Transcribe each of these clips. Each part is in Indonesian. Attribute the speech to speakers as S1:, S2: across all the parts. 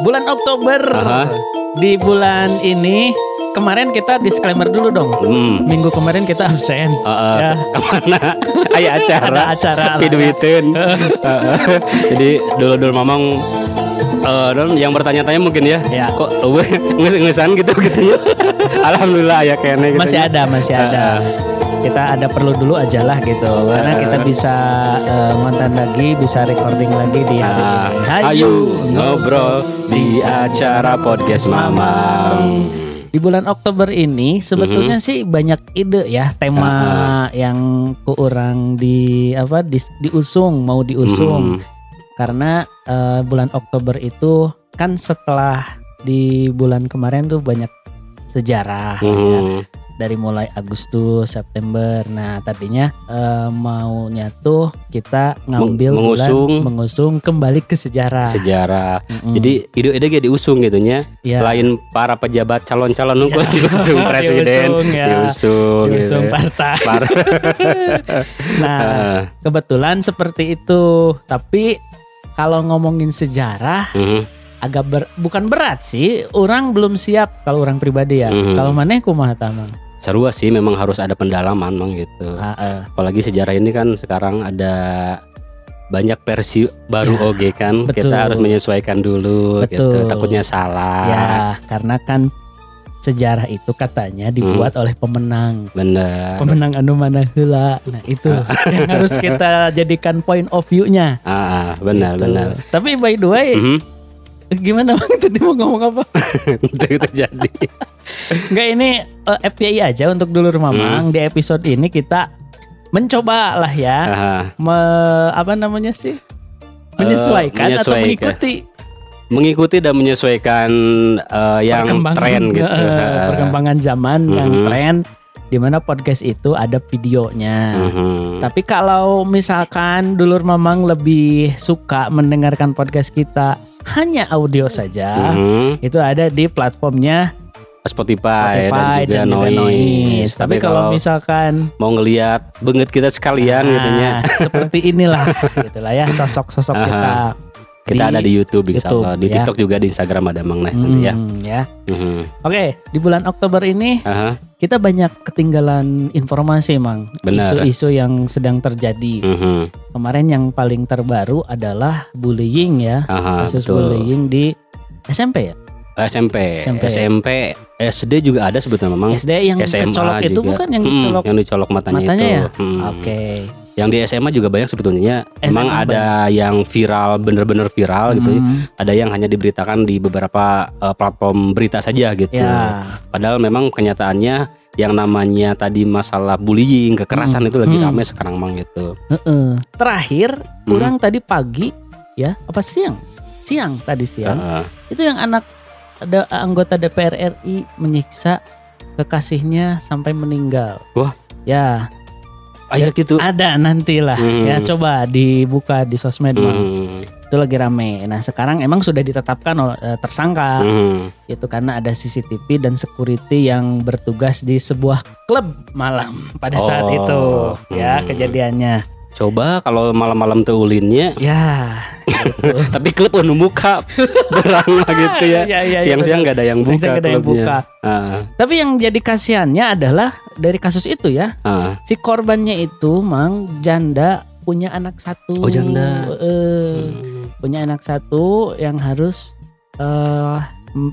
S1: bulan Oktober.
S2: Aha.
S1: Di bulan ini kemarin kita disclaimer dulu dong.
S2: Hmm.
S1: Minggu kemarin kita absen.
S2: Heeh.
S1: Ya.
S2: Ke mana? Aya acara.
S1: Ada acara
S2: Piduitin. Heeh. Jadi dulu-dulu mamang eh dan yang bertanya-tanya mungkin ya,
S1: Ya.
S2: kok eueuh ngeus-ngeusan gitu gitu ya. Alhamdulillah ya kayaknya gitu.
S1: Masih ada, masih ada. Kita ada perlu dulu aja lah gitu. Karena kita bisa eh, ngonten lagi, bisa recording lagi di hari ini.
S2: ayo ngobrol di acara podcast Mamang.
S1: Di bulan Oktober ini sebetulnya
S2: Mhm.
S1: sih banyak ide ya tema yang kurang di apa dis- diusung mau diusung
S2: Hmm.
S1: karena eh, bulan Oktober itu kan setelah di bulan kemarin tuh banyak sejarah ya.
S2: Hmm.
S1: dari mulai Agustus September. Nah tadinya eh, maunya tuh kita ngambil
S2: Meng-
S1: bulan
S2: mengusung.
S1: mengusung kembali ke sejarah.
S2: Sejarah.
S1: Mm-mm.
S2: Jadi ide-ide kayak diusung gitu nya.
S1: ya,
S2: Lain para pejabat calon-calon nunggu diusung presiden,
S1: Diusung, ya.
S2: diusung,
S1: diusung
S2: gitu.
S1: partai.
S2: Par-
S1: Nah
S2: Ah,
S1: kebetulan seperti itu. Tapi kalau ngomongin sejarah
S2: mhm.
S1: agak ber, bukan berat sih. Orang belum siap kalau orang pribadi ya.
S2: Mhm.
S1: Kalau mana kumaha tamang.
S2: Seru sih memang harus ada pendalaman mang gitu.
S1: Ah, eh.
S2: Apalagi sejarah ini kan sekarang ada banyak versi baru
S1: Ya,
S2: oge kan.
S1: betul.
S2: Kita harus menyesuaikan dulu gitu.
S1: Betul.
S2: Takutnya salah.
S1: Ya karena kan sejarah itu katanya dibuat
S2: Hmm.
S1: oleh pemenang.
S2: Bener.
S1: pemenang anu mana heula. Nah, itu yang harus kita jadikan point of view-nya.
S2: Ah, ah, benar
S1: Gitu.
S2: benar.
S1: Tapi by the way,
S2: Mhm.
S1: Gimana Bang tadi mau ngomong apa?
S2: itu terjadi.
S1: Enggak ini eh, FYI aja untuk dulur
S2: Hmm.
S1: mamang di episode ini kita mencoba lah ya me- apa namanya sih? Menyesuaikan, atau
S2: menyesuaikan.
S1: mengikuti
S2: mengikuti dan menyesuaikan eh, yang tren gitu. Ah.
S1: perkembangan zaman yang
S2: Mhm.
S1: tren di mana podcast itu ada videonya.
S2: Mhm.
S1: Tapi kalau misalkan dulur mamang lebih suka mendengarkan podcast kita hanya audio saja,
S2: Mhm.
S1: itu ada di platformnya
S2: Spotify,
S1: Spotify
S2: dan juga noise.
S1: Tapi kalau misalkan
S2: mau ngelihat banget kita sekalian gitu
S1: nah, seperti inilah gitulah ya sosok-sosok kita.
S2: Kita ada di YouTube insya
S1: YouTube,
S2: Allah. Di
S1: ya.
S2: TikTok juga di Instagram ada Mang Neh nanti ya.
S1: Hmm, ya.
S2: Mhm.
S1: Oke, di bulan Oktober ini
S2: Aha.
S1: Kita banyak ketinggalan informasi, Mang.
S2: Benar.
S1: Isu-isu yang sedang terjadi.
S2: Mhm.
S1: Kemarin yang paling terbaru adalah bullying ya.
S2: Aha,
S1: kasus
S2: betul.
S1: bullying di SMP ya.
S2: SMP,
S1: SMP.
S2: SMP, SD juga ada sebetulnya memang.
S1: SD yang
S2: SMA
S1: kecolok itu
S2: juga.
S1: bukan yang
S2: Mm,
S1: dicolok
S2: yang dicolok matanya,
S1: matanya
S2: itu.
S1: ya?
S2: Mm.
S1: Oke.
S2: Yang di SMA juga banyak sebetulnya. Emang
S1: SMA
S2: ada yang viral, bener-bener viral gitu. ya.
S1: Hmm,
S2: Ada yang hanya diberitakan di beberapa eh, platform berita saja gitu.
S1: ya.
S2: Padahal memang kenyataannya yang namanya tadi masalah bullying, kekerasan
S1: Hmm.
S2: itu lagi
S1: Hmm.
S2: rame sekarang mang gitu.
S1: Heeh. Terakhir,
S2: Hmm.
S1: kurang tadi pagi ya, apa siang? Siang tadi siang.
S2: Heeh.
S1: Itu yang anak ada anggota DPR RI menyiksa kekasihnya sampai meninggal.
S2: Wah.
S1: Ya,
S2: Ayo gitu.
S1: ada nantilah.
S2: Hmm.
S1: Ya coba dibuka di sosmed Bang.
S2: Hmm.
S1: Itu lagi rame. Nah, sekarang emang sudah ditetapkan oleh- eh, tersangka.
S2: Hmm.
S1: itu karena ada CCTV dan security yang bertugas di sebuah klub malam pada saat
S2: Oh,
S1: itu ya
S2: hmm.
S1: kejadiannya
S2: Coba kalau malam-malam tuh ulinnya,
S1: ya
S2: tapi klub penuh muka berang lah gitu ya.
S1: Iya, iya, iya,
S2: Siang-siang nggak ada yang buka
S1: nggak ada yang buka.
S2: Ah,
S1: tapi yang jadi kasihannya adalah dari kasus itu ya
S2: ah.
S1: si korbannya itu mang janda punya anak satu
S2: Oh, janda. Hmm.
S1: punya anak satu yang harus eh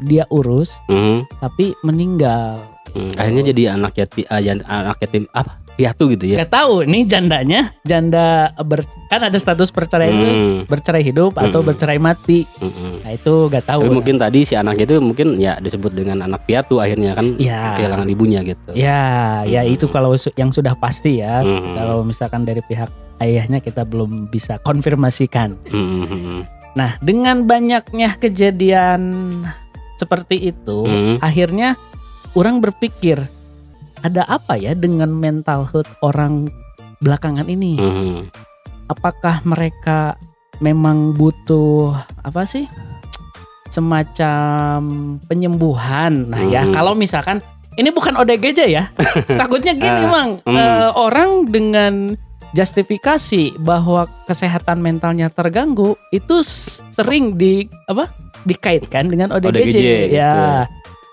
S1: dia urus
S2: Hmm.
S1: tapi meninggal
S2: Hmm. Akhirnya jadi anak yatim, ah, jan- anak yatim apa? Piatu gitu ya.
S1: Gak tahu ini jandanya janda ber, kan ada status perceraian itu
S2: Hmm.
S1: bercerai hidup atau
S2: Hmm.
S1: bercerai mati.
S2: Hmm.
S1: Nah itu gak tahu.
S2: Tapi
S1: lah.
S2: mungkin tadi si anak itu mungkin ya disebut dengan anak piatu akhirnya kan
S1: ya
S2: kehilangan ibunya gitu.
S1: ya ya
S2: Hmm.
S1: itu kalau yang sudah pasti ya.
S2: Hmm.
S1: Kalau misalkan dari pihak ayahnya kita belum bisa konfirmasikan.
S2: Hmm, hmm, hmm.
S1: Nah dengan banyaknya kejadian seperti itu,
S2: Hmm.
S1: akhirnya orang berpikir ada apa ya dengan mental health orang belakangan ini?
S2: Hmm.
S1: apakah mereka memang butuh apa sih semacam penyembuhan nah ya
S2: Hmm.
S1: kalau misalkan ini bukan ODGJ ya takutnya gini
S2: Ah,
S1: mang
S2: hmm.
S1: Eh, orang dengan justifikasi bahwa kesehatan mentalnya terganggu itu sering di apa dikaitkan dengan ODGJ,
S2: ODGJ,
S1: ya.
S2: gitu.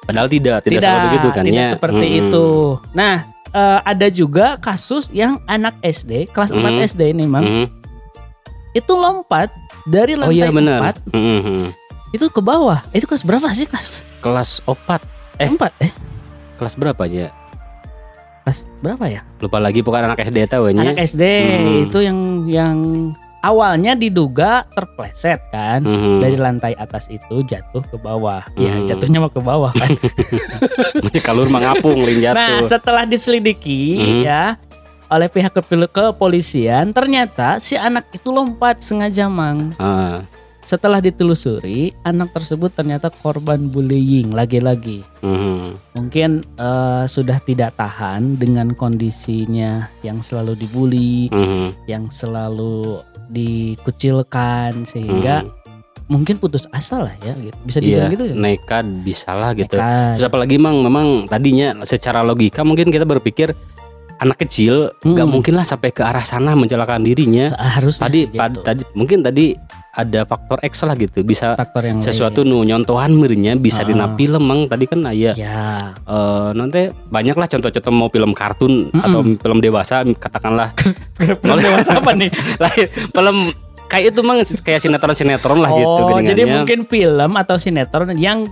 S2: Padahal tidak, tidak, seperti itu kan
S1: tidak
S2: ya.
S1: seperti
S2: Mm-mm.
S1: itu. Nah, eh, ada juga kasus yang anak SD kelas 4
S2: Mhm.
S1: SD ini, Mang,
S2: Mhm.
S1: itu lompat dari
S2: Oh
S1: lantai
S2: iya benar.
S1: 4
S2: Mhm.
S1: itu ke bawah. Itu kelas berapa sih? Kelas
S2: Kelas opat, Eh.
S1: 4 eh
S2: kelas berapa aja?
S1: kelas berapa ya?
S2: Lupa lagi pokoknya anak SD tahu ya.
S1: Anak SD
S2: Mhm.
S1: itu yang yang awalnya diduga terpleset kan.
S2: Mhm.
S1: Dari lantai atas itu jatuh ke bawah. Ya,
S2: Mhm.
S1: jatuhnya mau ke bawah kan.
S2: Kalur mangapung ling
S1: Nah,
S2: jatuh.
S1: setelah diselidiki
S2: Mhm.
S1: ya oleh pihak kepil- kepolisian, ternyata si anak itu lompat sengaja mang.
S2: Ah,
S1: Setelah ditelusuri, anak tersebut ternyata korban bullying lagi-lagi.
S2: mhm.
S1: Mungkin eh, sudah tidak tahan dengan kondisinya yang selalu dibully,
S2: Mhm.
S1: yang selalu dikucilkan sehingga
S2: Mhm.
S1: mungkin putus asa lah ya gitu. Bisa
S2: Iya,
S1: dibilang gitu ya.
S2: nekat bisa lah gitu.
S1: Nekat.
S2: Terus apalagi mang memang tadinya secara logika mungkin kita berpikir anak kecil nggak
S1: Hmm.
S2: mungkin lah sampai ke arah sana mencelakakan dirinya.
S1: harus
S2: Tadi pad-
S1: gitu.
S2: tadi mungkin tadi ada faktor X lah gitu. Bisa
S1: faktor yang
S2: sesuatu nu nyontohan merinya bisa
S1: Ah.
S2: dina film mang tadi kan aya
S1: lain. ya.
S2: Eh, nanti banyak lah contoh-contoh mau film kartun
S1: Mm-mm.
S2: atau film dewasa katakanlah.
S1: Film dewasa apa nih?
S2: Lain film kayak itu mang kayak sinetron-sinetron lah gitu
S1: oh jadi mungkin film atau sinetron yang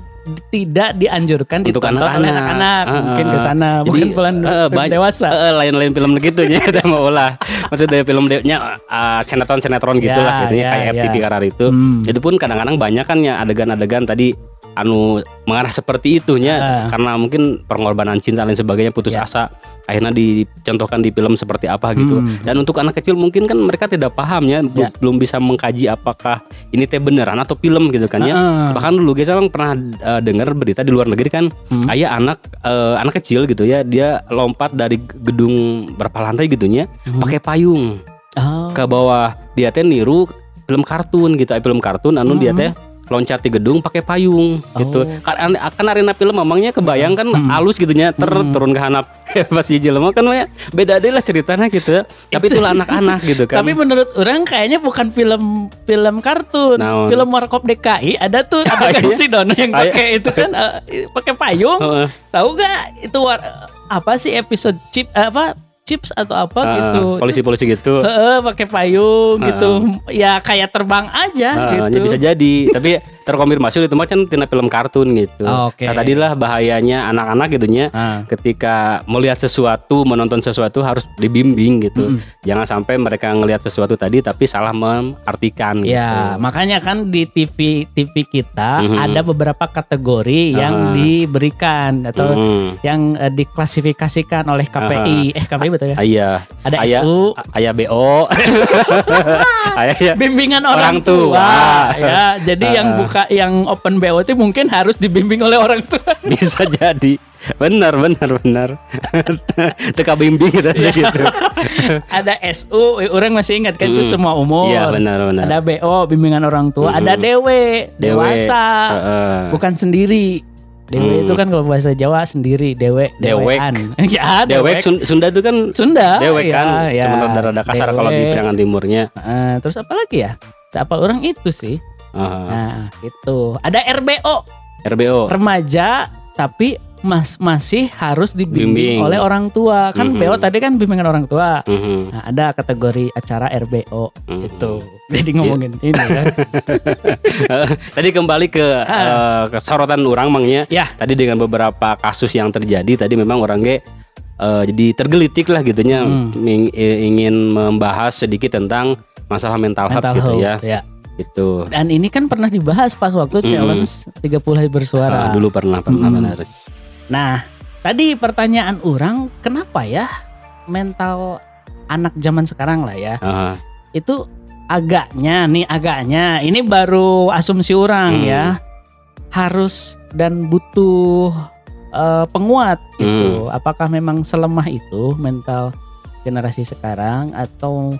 S1: tidak dianjurkan
S2: Untuk
S1: ditonton
S2: anak-anak. Ah,
S1: mungkin
S2: ah.
S1: ke sana
S2: Jadi,
S1: bukan film
S2: eh, banyak-
S1: dewasa
S2: Eh, lain-lain film gitu kita mau lah maksudnya film nya eh, sinetron-sinetron gitu
S1: Ya,
S2: lah gitu
S1: ya,
S2: kayak
S1: ya.
S2: FTV karar itu
S1: Hmm.
S2: itu pun kadang-kadang banyak kan ya adegan-adegan tadi anu mengarah seperti itunya
S1: Ah.
S2: karena mungkin pengorbanan cinta dan lain sebagainya putus
S1: Ya.
S2: asa akhirnya dicontohkan di film seperti apa gitu
S1: Hmm.
S2: dan untuk anak kecil mungkin kan mereka tidak paham ya, bu-
S1: Ya.
S2: belum bisa mengkaji apakah ini teh beneran atau film gitu kan ya
S1: Ah.
S2: bahkan dulu guys emang pernah eh, dengar berita di luar negeri kan
S1: Hmm.
S2: ayah anak eh, anak kecil gitu ya dia lompat dari gedung berapa lantai gitunya
S1: Hmm.
S2: pakai payung
S1: Oh.
S2: ke bawah dia teh niru film kartun gitu eh, film kartun anu dia
S1: Mhm.
S2: teh loncat di gedung pakai payung gitu
S1: Oh.
S2: kan kan arena film memangnya kebayang kan
S1: Hmm.
S2: halus gitunya ter
S1: Hmm.
S2: turun ke hanap pas jelema kan ya beda deh lah ceritanya gitu tapi itulah anak-anak gitu kan
S1: Tapi menurut orang kayaknya bukan film film kartun,
S2: Naon?
S1: film Warkop DKI ada tuh ada kan
S2: Iya.
S1: si Dono yang
S2: Ayo.
S1: pakai itu kan eh, pakai payung. Tahu gak itu war, apa sih episode chip eh, apa chips atau apa
S2: Ah,
S1: gitu.
S2: polisi-polisi gitu
S1: Heeh, pakai payung
S2: Ah.
S1: gitu. Ya kayak terbang aja
S2: Ah,
S1: gitu.
S2: ya bisa jadi tapi terkonfirmasi itu mah kan tina film kartun gitu
S1: Oh, Oke.
S2: nah tadilah bahayanya anak-anak gitunya
S1: Ah.
S2: ketika melihat sesuatu menonton sesuatu harus dibimbing gitu
S1: Mm-mm.
S2: jangan sampai mereka ngelihat sesuatu tadi tapi salah mengartikan
S1: Ya,
S2: gitu.
S1: makanya kan di TV TV kita
S2: Mhm.
S1: ada beberapa kategori yang
S2: Ah.
S1: diberikan atau
S2: Mm.
S1: yang eh, diklasifikasikan oleh KPI. Eh KPI betul ya?
S2: Ayah,
S1: Ada
S2: ayah,
S1: SU,
S2: ayah BO, ayah ya.
S1: bimbingan orang,
S2: Orang tua.
S1: tua. ya, jadi
S2: Ah.
S1: yang buka yang open BO itu mungkin harus dibimbing oleh orang tua.
S2: bisa jadi. Benar, benar, benar. Teka bimbing gitu,
S1: Iya.
S2: gitu.
S1: ada SU, orang masih ingat kan itu
S2: Mm.
S1: semua umur.
S2: Iya, benar, benar.
S1: Ada BO, bimbingan orang tua,
S2: Mm.
S1: ada DW,
S2: Dewe.
S1: dewasa,
S2: Heeh.
S1: bukan sendiri. DW
S2: Hmm.
S1: itu kan kalau bahasa Jawa sendiri, dewe,
S2: Dewek.
S1: dewean. ya,
S2: Dewek Sun- Sunda itu kan
S1: Sunda.
S2: dewek kan,
S1: ya,
S2: cuma rada-rada kasar kalau di
S1: Dewek.
S2: Priangan Timurnya.
S1: Eh, terus apa lagi ya? Siapa orang itu sih?
S2: Heeh.
S1: Nah, itu. Ada RBO,
S2: RBO.
S1: remaja tapi mas masih harus dibimbing
S2: Bimbing.
S1: oleh orang tua. Kan
S2: Mhm.
S1: BO tadi kan bimbingan orang tua.
S2: Mhm.
S1: Nah, ada kategori acara RBO
S2: Mhm.
S1: itu. Jadi ngomongin ini kan.
S2: Tadi kembali ke,
S1: Ah.
S2: eh, ke sorotan orang mangnya.
S1: Ya.
S2: Tadi dengan beberapa kasus yang terjadi tadi memang orang ge eh, jadi tergelitik lah gitunya
S1: Hmm.
S2: Eh, ingin membahas sedikit tentang masalah mental, health
S1: Mental
S2: gitu
S1: health
S2: ya.
S1: ya.
S2: Gitu.
S1: Dan ini kan pernah dibahas pas waktu
S2: Mhm.
S1: challenge 30 hari bersuara.
S2: Ah, dulu pernah pernah
S1: Hmm.
S2: benar.
S1: Nah, tadi pertanyaan orang, kenapa ya mental anak zaman sekarang lah ya,
S2: Ah,
S1: itu agaknya nih agaknya, ini baru asumsi orang
S2: Hmm.
S1: ya, harus dan butuh eh, penguat gitu.
S2: Hmm.
S1: Apakah memang selemah itu mental generasi sekarang atau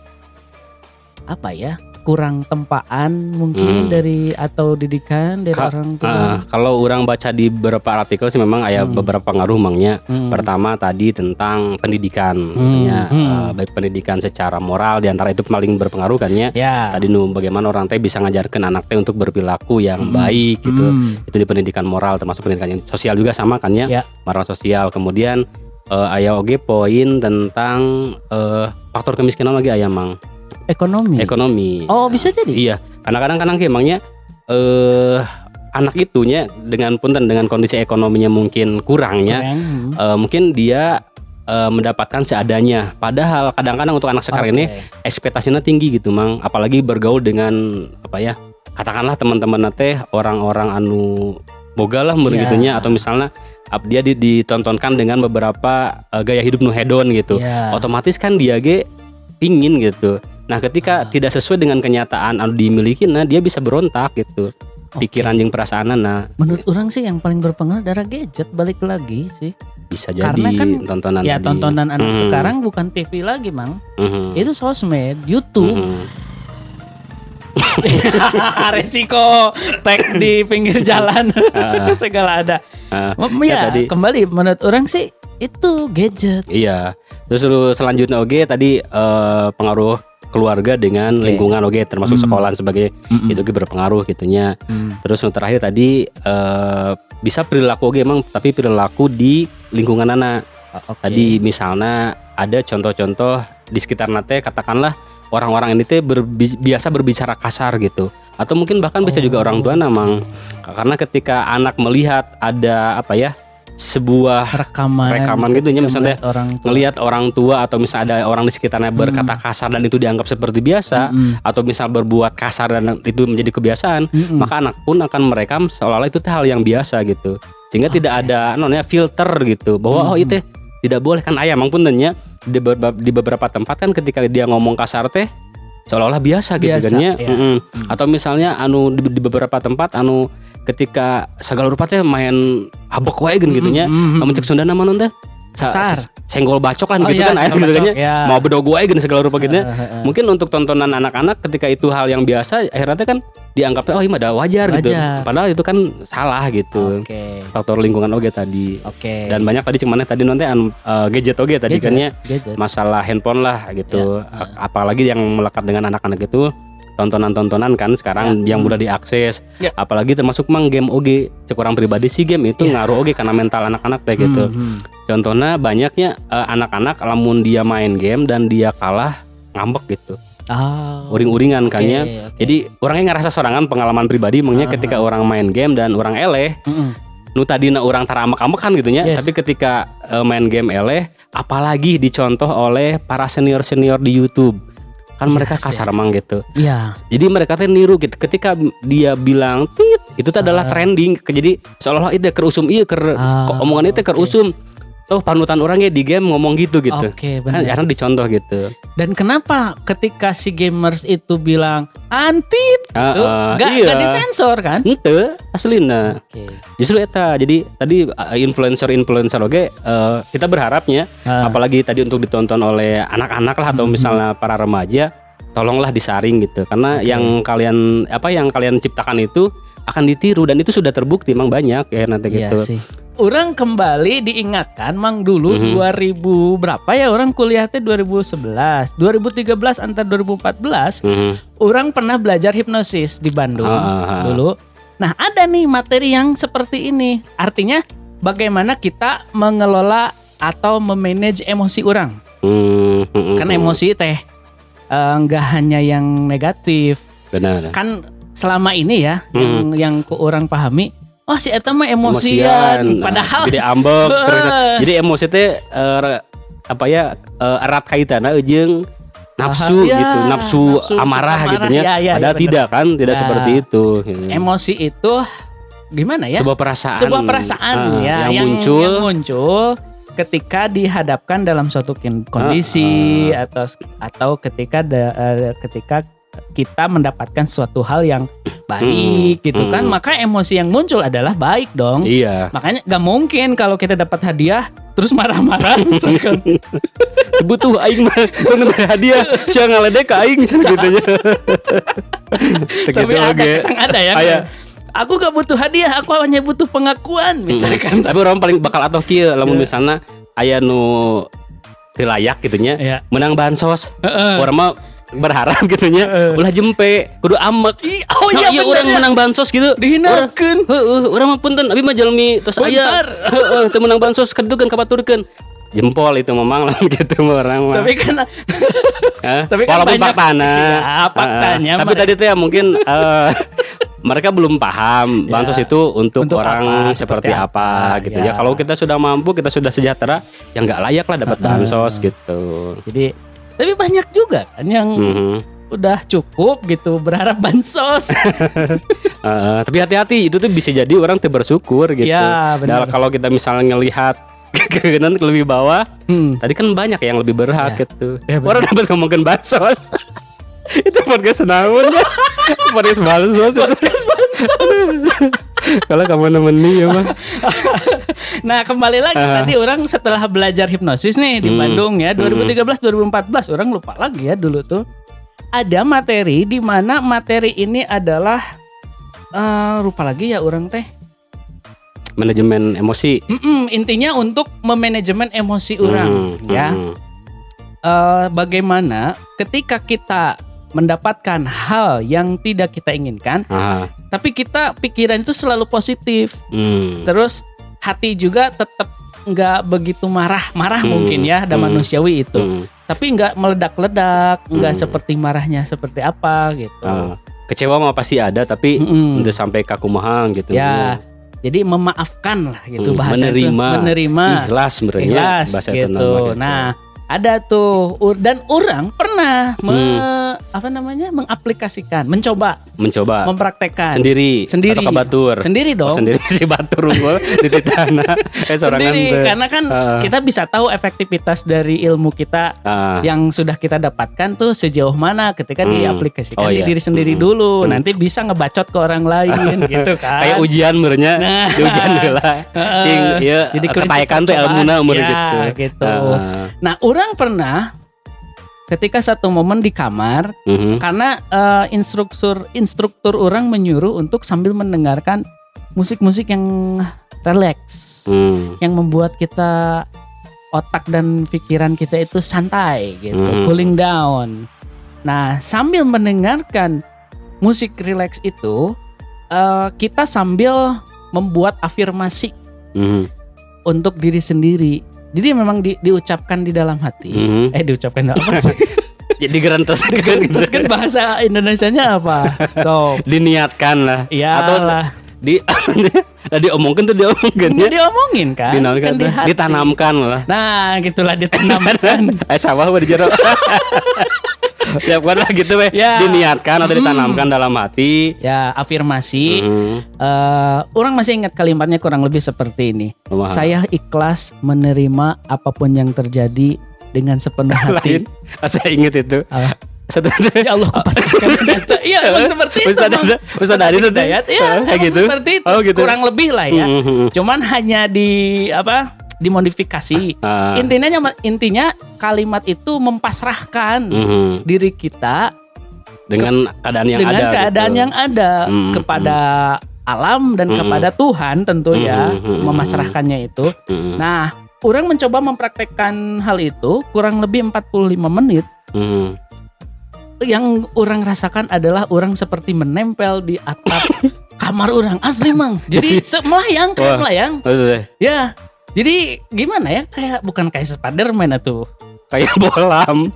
S1: apa ya kurang tempaan mungkin
S2: Hmm.
S1: dari atau didikan dari
S2: Ka-
S1: orang tua.
S2: Ah, kalau orang baca di beberapa artikel sih memang ada
S1: Hmm.
S2: beberapa pengaruh mangnya.
S1: Hmm.
S2: Pertama tadi tentang pendidikan,
S1: Hmm,
S2: katanya
S1: hmm.
S2: eh, baik pendidikan secara moral di antara itu paling berpengaruh kan ya.
S1: Ya.
S2: Tadi nu bagaimana orang teh bisa ngajarkan anak teh untuk berperilaku yang
S1: Hmm.
S2: baik gitu.
S1: Hmm.
S2: Itu di pendidikan moral termasuk pendidikan yang sosial juga sama kan ya.
S1: Ya.
S2: Moral sosial. Kemudian eh, aya oge poin tentang eh, faktor kemiskinan lagi aya mang
S1: Ekonomi.
S2: ekonomi.
S1: Oh bisa jadi.
S2: Iya, karena kadang-kadang emangnya eh anak itunya dengan punten dengan kondisi ekonominya mungkin kurangnya,
S1: Keren. Hmm.
S2: eh, mungkin dia eh, mendapatkan seadanya. Padahal kadang-kadang untuk anak sekarang ini
S1: Oke.
S2: ekspektasinya tinggi gitu, mang. Apalagi bergaul dengan apa ya? Katakanlah teman-teman teh orang-orang anu boga lah
S1: Iya.
S2: gitunya atau misalnya dia di- ditontonkan dengan beberapa eh, gaya hidup nu hedon gitu
S1: Ya.
S2: otomatis kan dia ge pingin gitu. Nah, ketika
S1: Ah.
S2: tidak sesuai dengan kenyataan anu dimiliki, nah dia bisa berontak gitu.
S1: Oke.
S2: Pikiran jeung perasaan nah
S1: Menurut orang sih yang paling berpengaruh adalah gadget balik lagi sih.
S2: bisa jadi
S1: Karena kan
S2: tontonan
S1: ya
S2: tadi.
S1: tontonan anak
S2: Mhm.
S1: sekarang bukan TV lagi, Mang.
S2: Mhm.
S1: Itu sosmed, YouTube.
S2: Mhm.
S1: Resiko tag di pinggir jalan
S2: Ah,
S1: segala ada. M-
S2: Ya,
S1: Ya,
S2: tadi.
S1: kembali menurut orang sih itu gadget.
S2: Iya. Terus lu selanjutnya oke tadi eh, pengaruh keluarga dengan
S1: Oke.
S2: lingkungan oke termasuk
S1: Hmm.
S2: sekolah sebagai
S1: Mm-mm.
S2: itu berpengaruh gitunya.
S1: Hmm.
S2: Terus yang terakhir tadi eh, bisa perilaku oke emang tapi perilaku di lingkungan anak.
S1: Oke.
S2: Tadi misalnya ada contoh-contoh di sekitar nate katakanlah orang-orang ini teh berbi- biasa berbicara kasar gitu atau mungkin bahkan bisa juga
S1: Oh.
S2: orang tua namang karena ketika anak melihat ada apa ya sebuah
S1: rekaman
S2: rekaman gitu ya, misalnya
S1: orang tua.
S2: ngelihat orang tua atau misalnya ada orang di sekitarnya
S1: Hmm.
S2: berkata kasar dan itu dianggap seperti biasa
S1: Mm-mm.
S2: atau misal berbuat kasar dan itu menjadi kebiasaan
S1: Mm-mm.
S2: maka anak pun akan merekam seolah-olah itu hal yang biasa gitu sehingga tidak
S1: Oke.
S2: ada namanya filter gitu bahwa oh
S1: Hmm.
S2: itu tidak boleh kan ayah emang puntennya di, beberapa- di beberapa tempat kan ketika dia ngomong kasar teh seolah-olah biasa, gitu
S1: Biasa,
S2: kan ya. Mm-mm.
S1: Hmm.
S2: atau misalnya anu di, di beberapa tempat anu ketika segala rupa teh main habok wae gitu nya
S1: Mm-mm.
S2: kamu cek Sunda nama non teh Sa-
S1: Kasar.
S2: s- senggol bacok kan
S1: Oh
S2: gitu
S1: iya,
S2: kan
S1: senggol
S2: gitu kan ya mau bedogo aja segala rupa gitu. Mungkin untuk tontonan anak-anak ketika itu hal yang biasa akhirnya teh kan dianggapnya oh ini mah ada wajar, gitu. Padahal itu kan salah gitu. Faktor lingkungan oge tadi.
S1: Oke.
S2: Dan banyak tadi cuman tadi nanti an, eh, gadget oge tadi
S1: Gadget.
S2: kan ya
S1: gadget.
S2: masalah handphone lah gitu.
S1: Ya,
S2: A- Apalagi yang melekat dengan anak-anak itu tontonan-tontonan kan sekarang
S1: Ya.
S2: yang mudah diakses.
S1: Ya.
S2: Apalagi termasuk mang game oge. Cek orang pribadi sih game itu
S1: Ya.
S2: ngaruh oge karena mental anak-anak teh gitu.
S1: Hmm, hmm.
S2: Contohnya banyaknya eh, anak-anak lamun dia main game dan dia kalah ngambek gitu.
S1: Ah.
S2: Uring-uringan kan ya.
S1: oke, oke.
S2: Jadi orangnya ngerasa sorangan pengalaman pribadi mengnya
S1: Ah.
S2: ketika orang main game dan orang eleh
S1: Mm-mm.
S2: nu tadina orang taramak-amak kan gitu ya.
S1: Yes.
S2: Tapi ketika eh, main game eleh apalagi dicontoh oleh para senior-senior di YouTube. Kan mereka
S1: Yes,
S2: kasar
S1: ya.
S2: emang gitu.
S1: Iya.
S2: Jadi mereka tuh niru gitu. Ketika dia bilang tit itu tuh adalah
S1: Ah.
S2: trending. Jadi seolah-olah itu keur usum iya
S1: Ah,
S2: kok omongan itu keur
S1: oke.
S2: Tuh panutan orangnya di game ngomong gitu gitu.
S1: Oke,
S2: Kan
S1: benar.
S2: karena dicontoh gitu.
S1: Dan kenapa ketika si gamers itu bilang anti
S2: Ah,
S1: itu
S2: ah,
S1: nggak
S2: iya.
S1: nggak disensor kan?
S2: Ente aslina.
S1: Oke.
S2: Justru eta. Jadi tadi uh, influencer-influencer oke uh, kita berharapnya
S1: Ah,
S2: apalagi tadi untuk ditonton oleh anak-anak lah atau
S1: Mhm.
S2: misalnya para remaja tolonglah disaring gitu. Karena
S1: Oke.
S2: yang kalian apa yang kalian ciptakan itu akan ditiru dan itu sudah terbukti emang banyak ya nanti
S1: iya
S2: gitu.
S1: sih. Orang kembali diingatkan mang dulu
S2: Mhm.
S1: 2000 berapa ya orang kuliahnya 2011, 2013 antar 2014
S2: Mhm.
S1: orang pernah belajar hipnosis di Bandung
S2: Ah, ah, ah.
S1: dulu. Nah, ada nih materi yang seperti ini. Artinya bagaimana kita mengelola atau memanage emosi orang.
S2: Hmm, hmm,
S1: Kan
S2: hmm.
S1: emosi teh eh, nggak hanya yang negatif.
S2: benar.
S1: Kan selama ini ya
S2: Hmm.
S1: yang yang ku orang pahami, oh si eta mah emosian. Padahal
S2: jadi ambek jadi emosi teh eh, apa ya eh, erat kaitannya jeung nafsu
S1: Ah,
S2: gitu, nafsu,
S1: nafsu,
S2: amarah
S1: amarah,
S2: gitu ya.
S1: iya,
S2: Padahal
S1: bener.
S2: tidak kan, tidak
S1: Nah,
S2: seperti itu. gitu.
S1: emosi itu gimana ya?
S2: Sebuah perasaan.
S1: sebuah perasaan
S2: ah,
S1: ya
S2: yang, muncul.
S1: yang muncul ketika dihadapkan dalam suatu kondisi atau atau ketika da- eh, ketika kita mendapatkan suatu hal yang baik
S2: Hmm,
S1: gitu kan
S2: hmm.
S1: maka emosi yang muncul adalah baik dong
S2: Iya.
S1: makanya gak mungkin kalau kita dapat hadiah terus marah-marah misalkan
S2: butuh aing mah hadiah sia ngaledek aing gitu nya.
S1: tapi ada ada ya
S2: Aya.
S1: aku gak butuh hadiah aku hanya butuh pengakuan misalkan
S2: Tapi orang paling bakal atau kieu lamun
S1: Iya.
S2: misalnya aya nu layak gitu nya.
S1: Iya.
S2: Menang bansos.
S1: Heeh.
S2: Orang mah berharap gitu nya
S1: Heeh.
S2: ulah jempe kudu amek.
S1: Ih, oh
S2: Nah,
S1: iya
S2: iya orang menang bansos gitu.
S1: dihinakeun
S2: Heeh, urang mah punten abi mah jalmi tos aya. Heeh, teu menang bansos kedukeun kabaturkeun. Jempol itu memang lah gitu orang mah.
S1: tapi kan tapi kan
S2: Walaupun
S1: banyak-
S2: faktana.
S1: Ya, faktanya
S2: Heeh. Tapi tadi tuh ya mungkin eh, mereka belum paham
S1: Ya.
S2: bansos itu untuk,
S1: Untuk
S2: orang
S1: apa,
S2: seperti apa,
S1: apa,
S2: gitu ya.
S1: ya.
S2: Kalau kita sudah mampu, kita sudah sejahtera, ya nggak layak lah dapat bansos gitu.
S1: jadi tapi banyak juga kan yang
S2: Mhm.
S1: udah cukup gitu berharap bansos
S2: Heeh, tapi hati-hati itu tuh bisa jadi orang tuh bersyukur gitu.
S1: Ya, benar.
S2: Dan kalau kita misalnya ngelihat kegagalan lebih bawah,
S1: hmm.
S2: tadi kan banyak yang lebih berhak
S1: Ya.
S2: gitu.
S1: Ya,
S2: orang dapat ngomongin bansos. itu podcast senaun ya. podcast bansos. Podcast Kalau kamu nemenin ya mah.
S1: Nah kembali lagi
S2: Ah.
S1: tadi orang setelah belajar hipnosis nih di
S2: Hmm.
S1: Bandung ya 2013 2014 orang lupa lagi ya dulu tuh ada materi di mana materi ini adalah eh lupa lagi ya orang teh
S2: Manajemen emosi.
S1: Mm-mm, intinya untuk memanajemen emosi orang
S2: Hmm,
S1: ya
S2: hmm.
S1: Eh, bagaimana ketika kita mendapatkan hal yang tidak kita inginkan
S2: Ah,
S1: tapi kita pikiran itu selalu positif
S2: hmm.
S1: terus hati juga tetap nggak begitu marah marah
S2: Hmm,
S1: mungkin ya ada
S2: hmm,
S1: manusiawi itu
S2: Hmm.
S1: tapi nggak meledak-ledak nggak
S2: Hmm.
S1: seperti marahnya seperti apa gitu
S2: Ah, kecewa mah pasti ada tapi
S1: Mm-mm.
S2: udah sampai kakumahang gitu.
S1: ya jadi memaafkan lah gitu
S2: Hmm,
S1: bahasa itu.
S2: menerima.
S1: menerima
S2: Ikhlas sebenarnya
S1: ikhlas
S2: bahasa
S1: gitu.
S2: tenang mah
S1: Nah, ada tuh dan orang pernah me-
S2: Hmm.
S1: apa namanya mengaplikasikan, mencoba,
S2: mencoba
S1: mempraktekkan
S2: sendiri
S1: Sendiri.
S2: atau kabatur.
S1: sendiri
S2: Oh,
S1: dong.
S2: sendiri si batur unggul di titana. Eh
S1: Sendiri, karena kan
S2: Ah.
S1: kita bisa tahu efektivitas dari ilmu kita
S2: Ah,
S1: yang sudah kita dapatkan tuh sejauh mana ketika
S2: Hmm.
S1: diaplikasikan
S2: Oh,
S1: di
S2: iya.
S1: diri sendiri
S2: Hmm.
S1: dulu.
S2: Hmm.
S1: Nanti bisa ngebacot ke orang lain gitu kan.
S2: kayak ujian merenya
S1: Nah.
S2: di ujian heula.
S1: Heeh.
S2: Cing ieu
S1: Jadi
S2: ketayakan tuh
S1: cobaan.
S2: ilmuna umur
S1: Ya,
S2: gitu.
S1: gitu.
S2: Ah,
S1: Nah, orang pernah ketika satu momen di kamar
S2: mhm.
S1: karena eh, instruktur instruktur orang menyuruh untuk sambil mendengarkan musik-musik yang relax,
S2: Hmm.
S1: yang membuat kita otak dan pikiran kita itu santai gitu,
S2: Hmm.
S1: cooling down. Nah, sambil mendengarkan musik relax itu, eh, kita sambil membuat afirmasi
S2: Mhm.
S1: untuk diri sendiri. Jadi memang di- diucapkan di dalam hati.
S2: Mhm.
S1: Eh diucapkan apa sih?
S2: Jadi gerentes
S1: Terus kan bahasa Indonesianya apa? So,
S2: diniatkan lah
S1: ya
S2: atau di diomongkan tuh diomongkan ya
S1: diomongin kan?
S2: dinaunkan
S1: Kan di hati.
S2: ditanamkan lah
S1: Nah, gitulah ditanamkan.
S2: eh sawah di jero ya bukan lah gitu weh
S1: Ya.
S2: diniatkan atau ditanamkan dalam hati
S1: ya, afirmasi.
S2: Mhm.
S1: Eh, orang masih ingat kalimatnya kurang lebih seperti ini.
S2: Kumaha?
S1: Saya ikhlas menerima apa pun yang terjadi dengan sepenuh hati.
S2: lain saya inget itu
S1: Apa? Ya Allah, kupastikan data. Iya, emang seperti itu.
S2: Ustaz Ustaz Adi tuh
S1: Hidayat, iya,
S2: Eh, kayak gitu
S1: Seperti itu.
S2: Oh, gitu.
S1: Kurang lebih lah ya.
S2: Mhm.
S1: Cuman hanya di apa? Dimodifikasi.
S2: Ah,
S1: Intinya intinya kalimat itu mempasrahkan
S2: mhm.
S1: diri kita
S2: dengan keadaan yang
S1: dengan
S2: ada
S1: keadaan
S2: gitu.
S1: yang ada
S2: Mm,
S1: kepada alam dan
S2: Mm.
S1: kepada Tuhan tentu ya
S2: Mm, mm, mm,
S1: memasrahkannya itu.
S2: Mhm.
S1: Nah, orang mencoba mempraktekkan hal itu kurang lebih 45 menit.
S2: Mhm.
S1: Yang orang rasakan adalah orang seperti menempel di atap kamar orang asli mang. Jadi melayang
S2: Wah.
S1: kan melayang.
S2: Betul deh.
S1: Ya. Jadi gimana ya kayak bukan kayak Spiderman itu.
S2: kayak bolam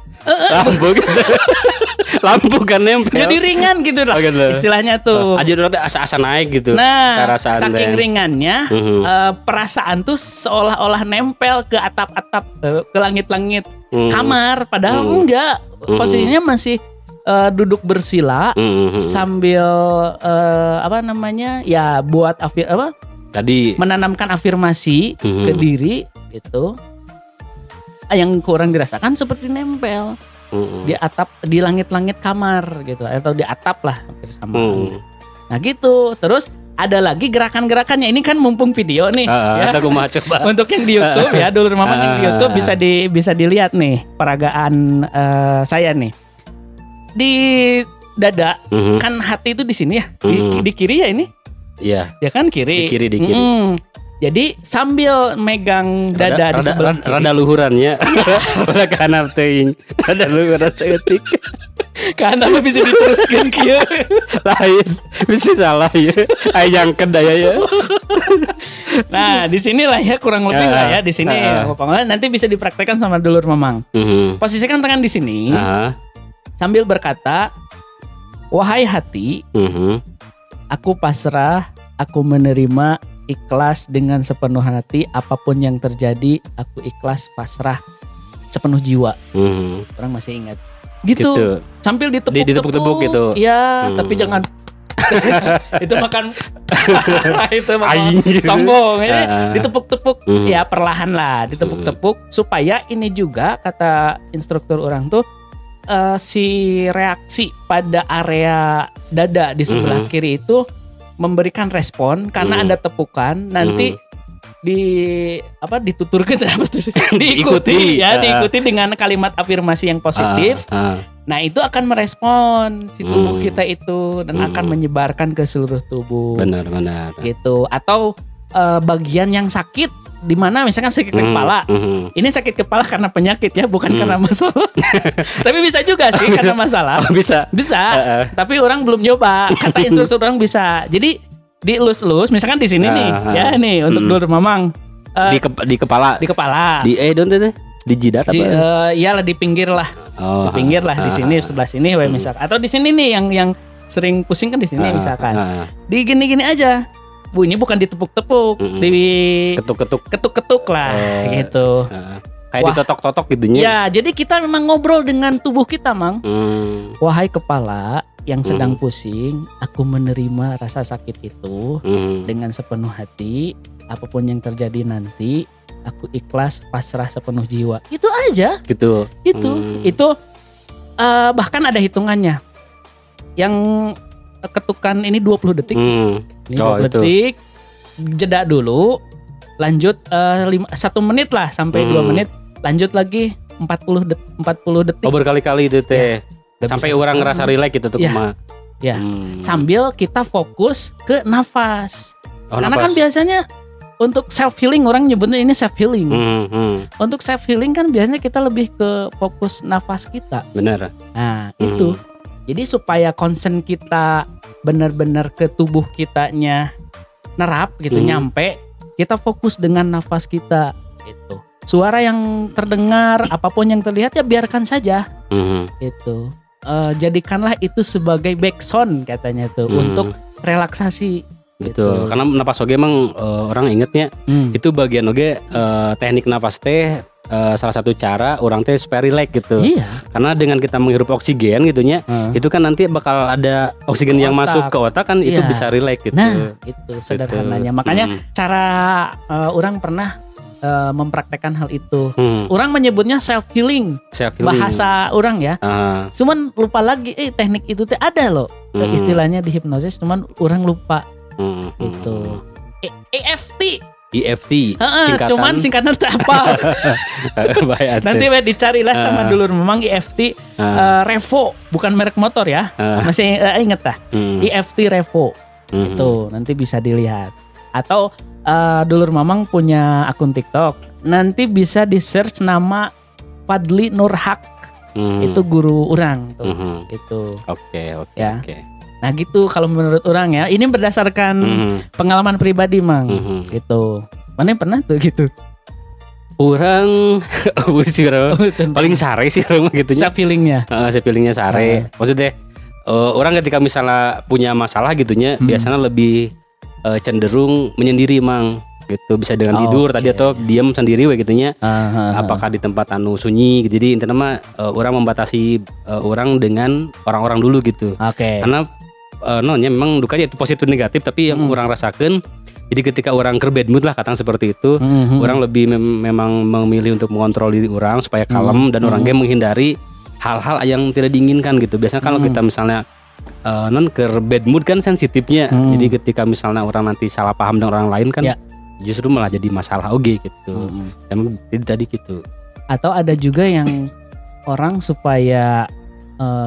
S2: lampu gitu lampu kan nempel
S1: Jadi ringan gitu lah.
S2: Oh, gitu.
S1: Istilahnya tuh.
S2: aja dulu asa-asa naik gitu
S1: Nah, saking ringannya
S2: Mhm.
S1: eh, perasaan tuh seolah-olah nempel ke atap-atap eh, ke langit-langit
S2: Mhm.
S1: kamar padahal
S2: Hmm.
S1: enggak.
S2: Hmm.
S1: Posisinya masih eh, duduk bersila
S2: Mhm.
S1: sambil eh, apa namanya? Ya buat afir apa?
S2: tadi
S1: menanamkan afirmasi
S2: Mhm.
S1: ke diri gitu. Yang kurang dirasakan seperti nempel
S2: Mhm.
S1: di atap di langit-langit kamar gitu atau di atap lah hampir sama.
S2: Mhm.
S1: Nah gitu. Terus ada lagi gerakan-gerakannya. Ini kan mumpung video nih
S2: Ah,
S1: ya.
S2: Coba.
S1: Untuk yang di YouTube ya, dulur mamang yang di
S2: Ah.
S1: YouTube bisa di bisa dilihat nih peragaan eh, saya nih. Di dada
S2: Mhm.
S1: kan hati itu di sini ya. Di,
S2: Mhm.
S1: di kiri ya ini.
S2: Iya.
S1: Ya kan kiri.
S2: Di kiri, di kiri.
S1: Mm-mm. Jadi sambil megang dada di
S2: rada,
S1: sebelah
S2: rada,
S1: kiri.
S2: rada luhurannya. Ulah kana teuing. Rada luhuran seeutik.
S1: Karena apa bisa diteruskan kieu.
S2: Lain. Bisa salah ya. Ayang kedaya ya.
S1: Nah, di sinilah ya kurang lebih lah ya di sini. Pokoknya nanti bisa dipraktekkan sama dulur mamang.
S2: Mhm.
S1: Posisikan tangan di sini
S2: Ah.
S1: Sambil berkata, "Wahai hati,
S2: Mhm.
S1: aku pasrah, aku menerima ikhlas dengan sepenuh hati apa pun yang terjadi, aku ikhlas pasrah sepenuh jiwa."
S2: Mhm.
S1: Orang masih ingat. Gitu,
S2: Gitu.
S1: sambil ditepuk-tepuk.
S2: Di- ditepuk-tepuk gitu.
S1: Iya,
S2: Hmm.
S1: tapi jangan itu makan itu makan sombong ya.
S2: Ah.
S1: Ditepuk-tepuk
S2: Hmm.
S1: ya perlahan lah, ditepuk-tepuk supaya ini juga kata instruktur orang tuh eh, si reaksi pada area dada di sebelah
S2: Mhm.
S1: kiri itu memberikan respon karena
S2: Mhm.
S1: ada tepukan nanti
S2: Mhm.
S1: di apa dituturkan?
S2: Diikuti.
S1: ya
S2: Ah.
S1: diikuti dengan kalimat afirmasi yang positif
S2: Ah, ah.
S1: nah itu akan merespon si tubuh
S2: Hmm.
S1: kita itu dan
S2: Hmm.
S1: akan menyebarkan ke seluruh tubuh
S2: Benar, benar.
S1: gitu atau eh, bagian yang sakit di mana misalkan sakit
S2: Mhm.
S1: kepala.
S2: Mhm.
S1: ini sakit kepala karena penyakit ya bukan
S2: Hmm.
S1: karena masalah. Tapi bisa juga sih karena masalah.
S2: Oh, bisa.
S1: bisa.
S2: Heeh.
S1: tapi orang belum nyoba. Kata instruktur orang bisa. Jadi dielus-elus misalkan di sini nih.
S2: Ah, ah.
S1: ya nih untuk
S2: Hmm.
S1: dulur mamang. Eh,
S2: di, kep- di kepala.
S1: di kepala.
S2: Di eh don't itu di jidat
S1: di,
S2: apa?
S1: eh, iyalah di pinggir lah.
S2: Oh,
S1: di pinggir lah di sini
S2: ah,
S1: sebelah sini we
S2: Hmm.
S1: misalkan atau di sini nih yang yang sering pusing kan di sini
S2: ah,
S1: misalkan.
S2: ah,
S1: di gini-gini aja bu ini bukan ditepuk-tepuk
S2: Mm-mm.
S1: di
S2: ketuk-ketuk.
S1: ketuk-ketuk lah
S2: Oh,
S1: gitu.
S2: ah. kayak ditotok-totok gitunya
S1: ya jadi kita memang ngobrol dengan tubuh kita mang.
S2: Hmm,
S1: wahai kepala yang sedang
S2: Hmm.
S1: pusing aku menerima rasa sakit itu
S2: hmm.
S1: dengan sepenuh hati. Apa pun yang terjadi nanti aku ikhlas pasrah sepenuh jiwa. Itu aja.
S2: Gitu.
S1: Itu.
S2: Hmm.
S1: itu eh, bahkan ada hitungannya. Yang ketukan ini 20 detik
S2: Hmm.
S1: ini
S2: Oh,
S1: 20
S2: itu.
S1: detik jeda dulu lanjut lima, satu menit lah sampai dua
S2: Hmm.
S1: menit lanjut lagi 40 detik 40 detik
S2: oh berkali-kali itu teh
S1: Udah
S2: sampai orang ngerasa relax gitu tuh
S1: Ya.
S2: kuma
S1: Ya.
S2: Hmm.
S1: sambil kita fokus ke nafas
S2: Oh,
S1: karena
S2: napas.
S1: kan biasanya untuk self healing orang nyebutnya ini self healing
S2: Hmm, hmm.
S1: untuk self healing kan biasanya kita lebih ke fokus nafas kita
S2: bener
S1: nah
S2: Hmm.
S1: itu jadi supaya concern kita benar-benar ke tubuh kitanya nerap gitu
S2: Hmm.
S1: nyampe kita fokus dengan nafas kita gitu suara yang terdengar apa pun yang terlihat ya biarkan saja
S2: Hmm.
S1: itu Eh, jadikanlah itu sebagai backsound katanya tuh
S2: Hmm.
S1: untuk relaksasi
S2: gitu.
S1: Gitu.
S2: Karena napas oge emang eh, orang ingetnya
S1: Hmm.
S2: itu bagian oge eh, teknik napas teh eh, salah satu cara orang teh supaya relax gitu.
S1: iya
S2: Karena dengan kita menghirup oksigen gitunya,
S1: Heeh.
S2: itu kan nanti bakal ada oksigen
S1: Ke
S2: yang
S1: otak.
S2: masuk ke otak kan itu
S1: Iya.
S2: bisa relax gitu.
S1: nah itu sederhananya makanya
S2: Hmm.
S1: cara eh, orang pernah eh, mempraktekkan hal itu
S2: Hmm.
S1: orang menyebutnya self healing
S2: Self healing.
S1: bahasa orang ya
S2: Ah,
S1: cuman lupa lagi eh teknik itu teh ada loh
S2: hmm,
S1: istilahnya di hipnosis cuman orang lupa
S2: hmm.
S1: E- EFT
S2: EFT
S1: Heeh,
S2: singkatan.
S1: cuman singkatan apa. Nanti we dicarilah sama
S2: Ah.
S1: dulur memang EFT
S2: Ah,
S1: eh, Revo bukan merek motor ya?
S2: Ah,
S1: masih eh, inget dah?
S2: Hmm,
S1: EFT Revo.
S2: Hmm,
S1: itu nanti bisa dilihat. Atau eh, dulur mamang punya akun TikTok. Nanti bisa di search nama Fadli Nurhak.
S2: Hmm,
S1: itu guru orang tuh.
S2: Hmm,
S1: gitu.
S2: Oke oke
S1: Ya.
S2: oke.
S1: Nah gitu kalau menurut orang ya ini berdasarkan
S2: Hmm,
S1: pengalaman pribadi mang
S2: hmm.
S1: gitu mana yang pernah tuh gitu
S2: Orang sih bro. paling sare sih orang gitunya.
S1: self feelingnya
S2: Heeh, saya feelingnya sare. Maksudnya eh, orang ketika misalnya punya masalah gitunya
S1: Hmm.
S2: biasanya lebih eh, cenderung menyendiri mang gitu bisa dengan
S1: Oh,
S2: tidur
S1: oke.
S2: tadi atau diam sendiri we gitunya apakah di tempat anu sunyi gitu. jadi intinya mah eh, orang membatasi eh, orang dengan orang-orang dulu gitu
S1: oke
S2: karena eh, nonnya memang dukanya itu positif negatif tapi yang
S1: Hmm.
S2: orang rasakan jadi ketika orang ke bad mood lah katang seperti itu
S1: Mhm.
S2: orang lebih mem- memang memilih untuk mengontrol diri orang supaya kalem
S1: Hmm.
S2: dan orang
S1: Hmm.
S2: menghindari hal-hal yang tidak diinginkan gitu biasanya kalau
S1: Hmm.
S2: kita misalnya eh, non ke bad mood kan sensitifnya.
S1: Hmm.
S2: Jadi ketika misalnya orang nanti salah paham dengan orang lain kan
S1: Ya.
S2: justru malah jadi masalah oke gitu.
S1: Mm-mm.
S2: Emang jadi tadi gitu.
S1: Atau ada juga yang orang supaya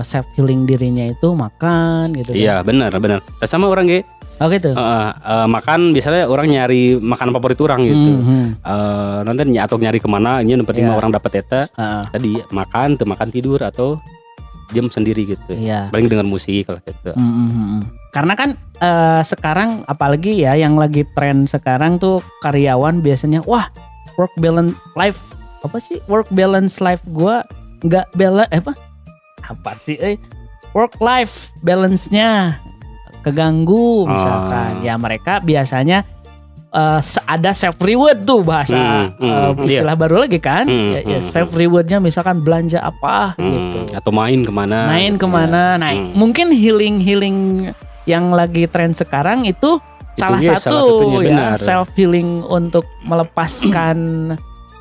S1: self healing dirinya itu makan gitu. kan.
S2: Iya benar benar. Dan sama orang kayak
S1: Oh gitu.
S2: eh, eh, makan biasanya orang nyari makanan favorit orang gitu.
S1: Mhm.
S2: Eh, nanti ny- atau nyari ke mana ini yang penting
S1: Iya.
S2: mah orang dapat eta
S1: Heeh.
S2: tadi makan tuh makan tidur atau diam sendiri gitu.
S1: Iya.
S2: Paling dengar musik kalau gitu.
S1: Mhm. Karena kan eh, sekarang apalagi ya yang lagi tren sekarang tuh karyawan biasanya wah work balance life apa sih work balance life gua nggak bela eh, apa apa sih eh work life balance-nya keganggu misalkan
S2: Ah.
S1: ya mereka biasanya se- ada self reward tuh bahasa
S2: Hmm, hmm,
S1: eh, istilah baru lagi kan
S2: Hmm,
S1: ya, ya
S2: hmm,
S1: self rewardnya misalkan belanja apa
S2: Hmm,
S1: gitu
S2: Atau main ke mana?
S1: main
S2: gitu
S1: ke mana. Nah,
S2: Hmm.
S1: mungkin healing healing yang lagi tren sekarang itu salah
S2: dia
S1: satu
S2: salah satunya,
S1: ya
S2: benar.
S1: self healing untuk melepaskan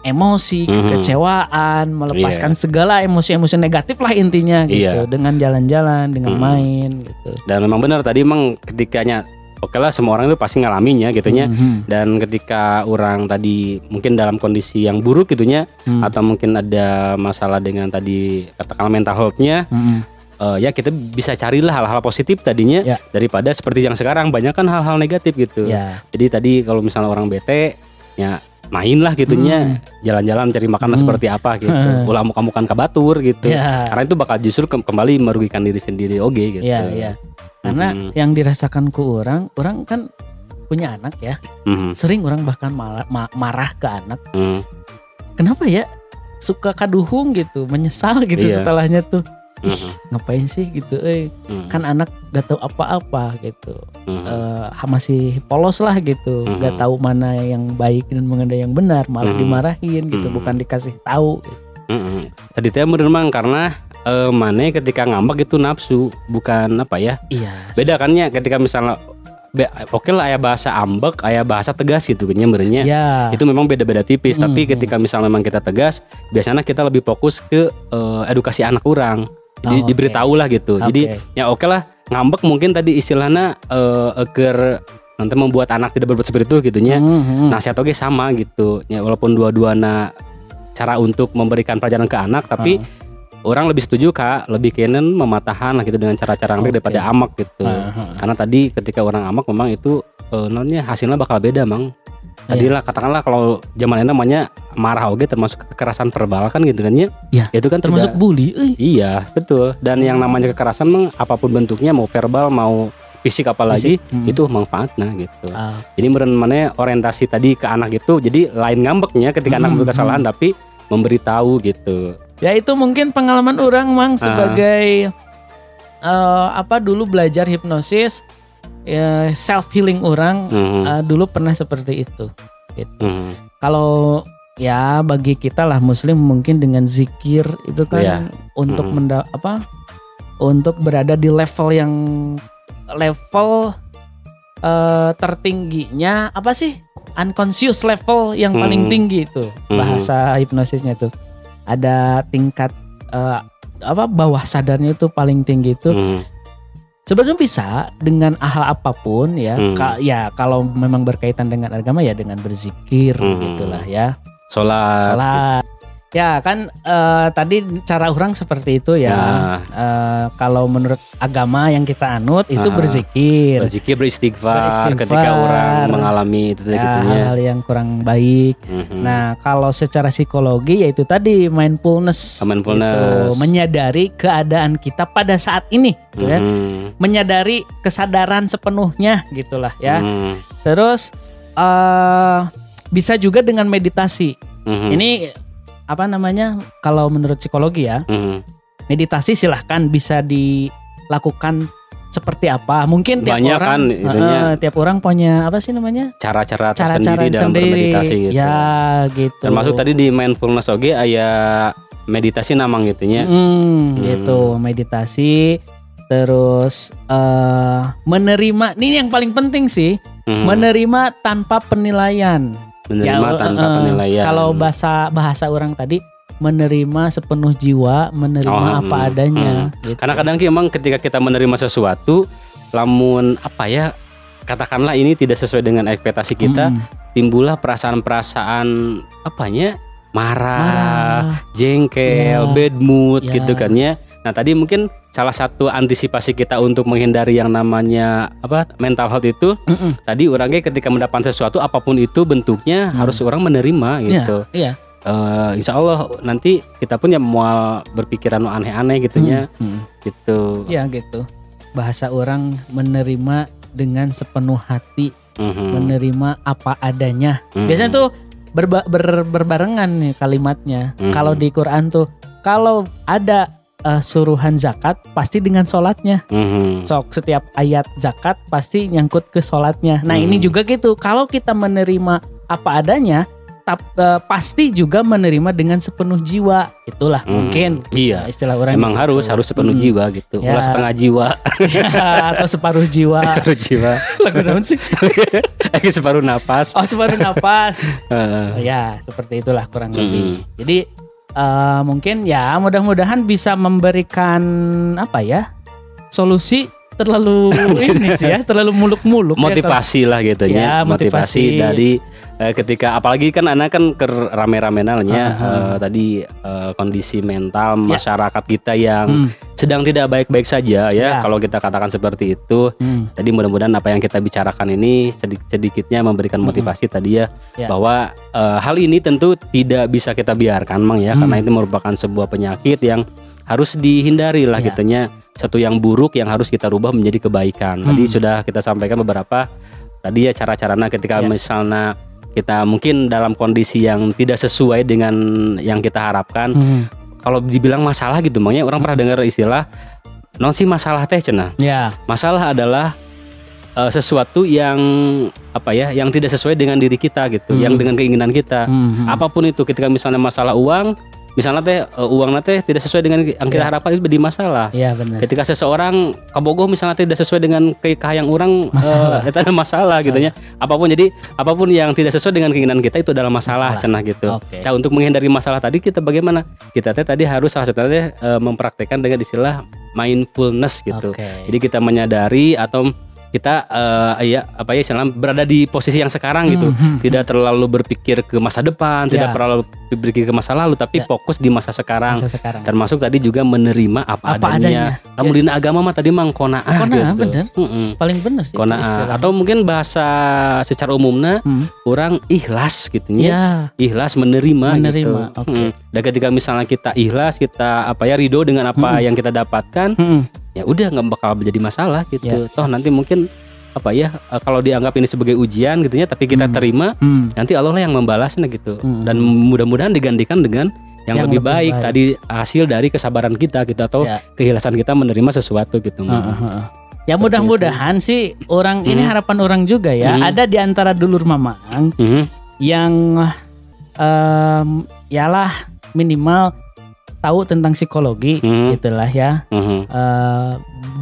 S1: emosi,
S2: Mhm.
S1: kekecewaan, melepaskan
S2: Iya.
S1: segala emosi-emosi negatif lah intinya gitu
S2: Iya.
S1: dengan jalan-jalan, dengan
S2: Mhm.
S1: main gitu.
S2: Dan memang benar tadi emang ketikanya oke lah semua orang itu pasti ngalaminnya gitunya.
S1: Mhm.
S2: Dan ketika orang tadi mungkin dalam kondisi yang buruk gitunya
S1: Hmm.
S2: atau mungkin ada masalah dengan tadi katakanlah mental health-nya
S1: Mhm.
S2: eh, ya kita bisa carilah hal-hal positif tadinya
S1: Ya.
S2: daripada seperti yang sekarang banyak kan hal-hal negatif gitu.
S1: Ya.
S2: Jadi tadi kalau misalnya orang bete ya main lah gitunya jalan-jalan cari makanan
S1: Hmm.
S2: seperti apa gitu. Ulah amuk-amukan ke batur gitu.
S1: Ya.
S2: Karena itu bakal justru ke- kembali merugikan diri sendiri oke gitu.
S1: Ya, ya. Karena
S2: Mhm.
S1: yang dirasakan ku orang, orang kan punya anak ya.
S2: Mhm.
S1: Sering orang bahkan malah- ma- marah ke anak
S2: Mhm.
S1: kenapa ya suka kaduhung gitu menyesal gitu
S2: Iya.
S1: setelahnya tuh
S2: Mhm.
S1: ngapain sih gitu eh?
S2: Mhm.
S1: kan anak gak tahu apa-apa gitu.
S2: Mhm.
S1: Eh, masih polos lah gitu. Gak tahu mana yang baik dan mana yang benar malah dimarahin gitu bukan dikasih tahu.
S2: Mhm. Tadi teh bener mang karena eh, mana ketika ngambek itu nafsu bukan apa ya?
S1: Iya.
S2: Beda kan ya ketika misalnya oke lah ayah bahasa ambek ayah bahasa tegas gitu kan nyambernya
S1: ya
S2: itu memang beda-beda tipis tapi
S1: Mhm.
S2: ketika misalnya memang kita tegas biasanya kita lebih fokus ke eh, edukasi anak orang jadi
S1: oke.
S2: diberitahu lah gitu jadi
S1: Oke.
S2: ya oke lah ngambek mungkin tadi istilahnya eh agar nanti membuat anak tidak berbuat seperti itu gitunya
S1: Mhm.
S2: nasihat oke sama gitu ya walaupun dua-duana cara untuk memberikan pelajaran ke anak tapi orang lebih setuju kak lebih kenen mematahan lah gitu dengan cara-cara ambek daripada amak gitu
S1: Aha.
S2: karena tadi ketika orang amak memang itu eh, nonnya hasilnya bakal beda mang tadi
S1: Iya.
S2: lah katakanlah kalau zaman ini namanya marah oke termasuk kekerasan verbal kan gitu kan ya
S1: Ya,
S2: itu kan
S1: termasuk
S2: tidak-
S1: bully eh.
S2: iya betul dan yang namanya kekerasan mang apa pun bentuknya mau verbal mau fisik apalagi
S1: Fisik. Mhm.
S2: itu manfaatnya gitu
S1: Ah,
S2: jadi meren mana orientasi tadi ke anak itu jadi lain ngambeknya ketika anak
S1: Hmm,
S2: membuat kesalahan tapi memberitahu gitu.
S1: ya itu mungkin pengalaman orang
S2: Ah.
S1: mang sebagai eh, apa dulu belajar hipnosis ya self healing orang
S2: Mhm.
S1: eh, dulu pernah seperti itu gitu.
S2: Mhm.
S1: kalau ya bagi kita lah muslim mungkin dengan zikir itu kan
S2: Iya.
S1: untuk menda apa untuk berada di level yang level eh, tertingginya apa sih unconscious level yang paling
S2: Mhm.
S1: tinggi itu
S2: Mhm.
S1: bahasa hipnosisnya itu ada tingkat eh, apa bawah sadarnya itu paling tinggi itu
S2: Mhm.
S1: Sebenarnya bisa dengan hal apa pun ya.
S2: Hmm.
S1: Ka- ya kalau memang berkaitan dengan agama ya dengan berzikir
S2: Hmm.
S1: gitulah ya.
S2: Sholat.
S1: Salat. Ya kan eh, tadi cara orang seperti itu ya.
S2: Nah,
S1: Eh, kalau menurut agama yang kita anut itu
S2: Ah.
S1: berzikir.
S2: berzikir beristighfar,
S1: Beristighfar.
S2: ketika orang mengalami itu
S1: Ya,
S2: gitunya.
S1: hal-hal yang kurang baik.
S2: Mhm.
S1: Nah, kalau secara psikologi yaitu tadi mindfulness,
S2: Mindfulness.
S1: gitu. menyadari keadaan kita pada saat ini, gitu ya.
S2: Mhm.
S1: Menyadari kesadaran sepenuhnya, gitulah ya.
S2: Mhm.
S1: Terus eh bisa juga dengan meditasi.
S2: Mhm.
S1: Ini apa namanya? Kalau menurut psikologi ya,
S2: Mhm.
S1: meditasi silahkan bisa dilakukan seperti apa. Mungkin tiap
S2: Banyak
S1: orang,
S2: kan itunya.
S1: eh, tiap orang punya apa sih namanya?
S2: cara-cara
S1: Cara-cara
S2: tersendiri dalam
S1: sendiri.
S2: bermeditasi gitu.
S1: Ya, gitu.
S2: Termasuk tadi di mindfulness oge aya meditasi namang gitunya.
S1: Hmm,
S2: Hmm.
S1: gitu meditasi terus eh menerima ini yang paling penting sih
S2: Mhm.
S1: menerima tanpa penilaian
S2: menerima
S1: Ya,
S2: tanpa
S1: eh,
S2: penilaian.
S1: kalau bahasa bahasa orang tadi menerima sepenuh jiwa, menerima
S2: Oh,
S1: apa
S2: hmm,
S1: adanya.
S2: hmm.
S1: gitu.
S2: Karena kadang ki emang ketika kita menerima sesuatu, lamun apa ya, katakanlah ini tidak sesuai dengan ekspektasi kita,
S1: Mm,
S2: timbullah perasaan-perasaan apanya marah,
S1: marah.
S2: jengkel,
S1: Ya.
S2: bad mood
S1: Ya.
S2: gitu kan ya. Nah tadi mungkin salah satu antisipasi kita untuk menghindari yang namanya apa mental health itu
S1: Mm-mm.
S2: tadi orangnya ketika mendapatkan sesuatu apa pun itu bentuknya
S1: Hmm.
S2: harus orang menerima gitu.
S1: Iya.
S2: Eh, insya Allah nanti kita pun ya mau berpikiran aneh-aneh gitunya
S1: Mm, mm.
S2: gitu.
S1: Ya gitu. Bahasa orang menerima dengan sepenuh hati,
S2: Mhm.
S1: menerima apa adanya.
S2: Mhm.
S1: Biasanya tuh berba- ber- berbarengan nih kalimatnya.
S2: Mhm.
S1: Kalau di Quran tuh kalau ada eh, suruhan zakat pasti dengan sholatnya.
S2: Mhm.
S1: Sok setiap ayat zakat pasti nyangkut ke sholatnya. Nah
S2: Hmm.
S1: ini juga gitu. Kalau kita menerima apa adanya, tap, eh, pasti juga menerima dengan sepenuh jiwa. Itulah
S2: Hmm.
S1: mungkin
S2: Iya.
S1: istilah orang.
S2: Emang
S1: gitu.
S2: harus harus sepenuh
S1: Mm.
S2: jiwa gitu.
S1: Ya.
S2: Ulah setengah jiwa,
S1: atau separuh jiwa.
S2: separuh jiwa,
S1: Lagu naon sih?
S2: lagi separuh napas.
S1: Oh separuh nafas.
S2: Heeh.
S1: ya seperti itulah kurang lebih. Jadi eh, mungkin ya mudah-mudahan bisa memberikan apa ya solusi terlalu ini sih ya terlalu muluk-muluk ya,
S2: motivasi lah gitu
S1: Ya,
S2: ya
S1: motivasi.
S2: motivasi dari eh, ketika apalagi kan anak kan ke rame-rame nalnya
S1: Aha.
S2: eh, tadi eh, kondisi mental
S1: Ya.
S2: masyarakat kita yang
S1: Hmm,
S2: sedang tidak baik-baik saja
S1: Ya.
S2: ya kalau kita katakan seperti itu
S1: hmm,
S2: Tadi mudah-mudahan apa yang kita bicarakan ini sedikit sedikitnya memberikan
S1: Mm-mm.
S2: motivasi tadi ya,
S1: Ya.
S2: bahwa eh, hal ini tentu tidak bisa kita biarkan, mang ya,
S1: Hmm.
S2: karena itu merupakan sebuah penyakit yang harus dihindari lah
S1: Ya.
S2: gitunya, satu yang buruk yang harus kita rubah menjadi kebaikan. Tadi
S1: Hmm.
S2: sudah kita sampaikan beberapa tadi ya cara-caranya ketika
S1: Ya.
S2: misalnya kita mungkin dalam kondisi yang tidak sesuai dengan yang kita harapkan,
S1: hmm.
S2: kalau dibilang masalah gitu, makanya orang pernah dengar istilah non sih masalah teh cenah
S1: ya
S2: masalah adalah eh, sesuatu yang apa ya yang tidak sesuai dengan diri kita gitu
S1: Hmm.
S2: yang dengan keinginan kita
S1: hmm, hmm.
S2: apa pun itu ketika misalnya masalah uang misalnya teh eh, uang teh tidak sesuai dengan yang kita
S1: Ya.
S2: harapkan itu jadi masalah.
S1: Ya benar.
S2: Ketika seseorang kabogoh misalnya tidak sesuai dengan kekayaan orang
S1: Masalah.
S2: eh, itu ada masalah gitu ya. Apa pun jadi apa pun yang tidak sesuai dengan keinginan kita itu adalah masalah,
S1: Masalah.
S2: cenah gitu.
S1: Oke.
S2: Nah untuk menghindari masalah tadi kita bagaimana? Kita teh tadi harus salah satunya teh, eh, mempraktekkan dengan istilah mindfulness gitu.
S1: Oke.
S2: Jadi kita menyadari atau kita eh, ya apa ya istilahnya berada di posisi yang sekarang gitu.
S1: Hmm, hmm,
S2: Tidak terlalu berpikir ke masa depan,
S1: Ya.
S2: tidak terlalu berpikir ke masa lalu, tapi
S1: Ya.
S2: fokus di masa sekarang.
S1: masa sekarang
S2: Termasuk tadi juga menerima apa,
S1: Apa
S2: adanya.
S1: adanya.
S2: Kamu
S1: Yes.
S2: agama mah tadi mah kona'ah
S1: Kona'ah,
S2: gitu.
S1: bener.
S2: Mm-mm.
S1: paling benar sih
S2: Kona'ah. atau mungkin bahasa secara umumnya
S1: Hmm.
S2: orang ikhlas gitu ya.
S1: ya
S2: Ikhlas menerima,
S1: Menerima,
S2: gitu.
S1: oke.
S2: Mm. Dan ketika misalnya kita ikhlas, kita apa ya ridho dengan apa
S1: Mm-mm.
S2: yang kita dapatkan,
S1: Hmm,
S2: ya udah nggak bakal menjadi masalah gitu.
S1: Ya.
S2: Toh nanti mungkin apa ya eh, kalau dianggap ini sebagai ujian gitu ya, tapi kita
S1: Hmm.
S2: terima,
S1: hmm.
S2: nanti Allah lah yang membalasnya gitu.
S1: Hmm.
S2: Dan mudah-mudahan digantikan dengan yang,
S1: Yang
S2: lebih,
S1: lebih
S2: baik.
S1: baik.
S2: Tadi hasil dari kesabaran kita gitu atau
S1: Ya.
S2: keikhlasan kita menerima sesuatu gitu.
S1: Heeh, heeh. Ya mudah-mudahan sih orang ini
S2: Hmm.
S1: harapan orang juga ya.
S2: Hmm.
S1: Ada di antara dulur mamang
S2: Mhm.
S1: yang em yalah minimal tahu tentang psikologi
S2: Mhm.
S1: gitulah ya.
S2: Mhm.
S1: Eh,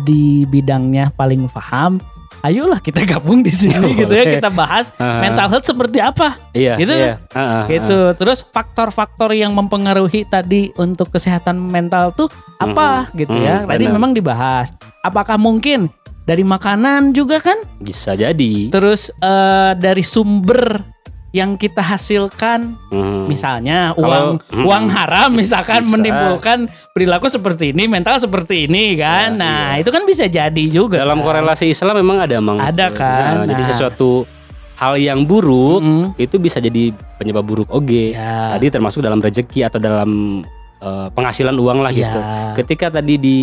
S1: di bidangnya paling paham. Ayolah kita gabung di sini gitu ya kita bahas
S2: Ah,
S1: mental health seperti apa
S2: Iya.
S1: gitu
S2: iya. Ah, ah, ah.
S1: gitu. Terus faktor-faktor yang mempengaruhi tadi untuk kesehatan mental tuh apa gitu ya.
S2: Mhm,
S1: Tadi
S2: benar.
S1: memang dibahas. Apakah mungkin dari makanan juga kan?
S2: Bisa jadi.
S1: Terus eh, dari sumber yang kita hasilkan,
S2: Mhm.
S1: misalnya
S2: Kalau-
S1: uang
S2: Mhm.
S1: uang haram misalkan
S2: Bisa.
S1: menimbulkan perilaku seperti ini, mental seperti ini kan.
S2: Ya,
S1: nah,
S2: iya.
S1: itu kan bisa jadi juga.
S2: Dalam
S1: kan.
S2: korelasi Islam memang ada mang.
S1: Ada
S2: gitu.
S1: kan,
S2: Nah, Jadi
S1: nah.
S2: sesuatu hal yang buruk
S1: Mm,
S2: itu bisa jadi penyebab buruk oge.
S1: ya.
S2: Tadi termasuk dalam rezeki atau dalam eh, penghasilan uang lah gitu.
S1: ya.
S2: Ketika tadi di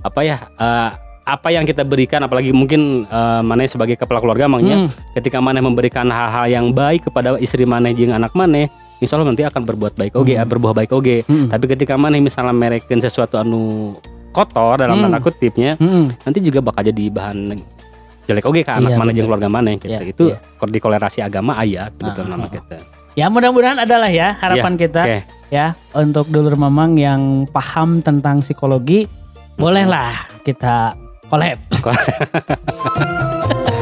S2: apa ya eh, apa yang kita berikan apalagi mungkin eh, maneh sebagai kepala keluarga mangnya
S1: Mm,
S2: ketika maneh memberikan hal-hal yang baik kepada istri maneh jeung anak maneh insya Allah nanti akan berbuat baik oge
S1: Hmm.
S2: eh, berbuah baik oge
S1: mm,
S2: tapi ketika maneh misalnya merekeun sesuatu anu kotor dalam
S1: Hmm.
S2: tanda kutipnya
S1: mm.
S2: nanti juga bakal jadi bahan jelek oge ke anak
S1: Iya,
S2: mana jeung keluarga maneh gitu.
S1: Iya,
S2: itu
S1: iya.
S2: di kolerasi agama aya gitu
S1: Ah,
S2: nama
S1: ah,
S2: kita
S1: Ya mudah-mudahan adalah ya harapan kita
S2: oke.
S1: ya untuk dulur mamang yang paham tentang psikologi, bolehlah kita collab.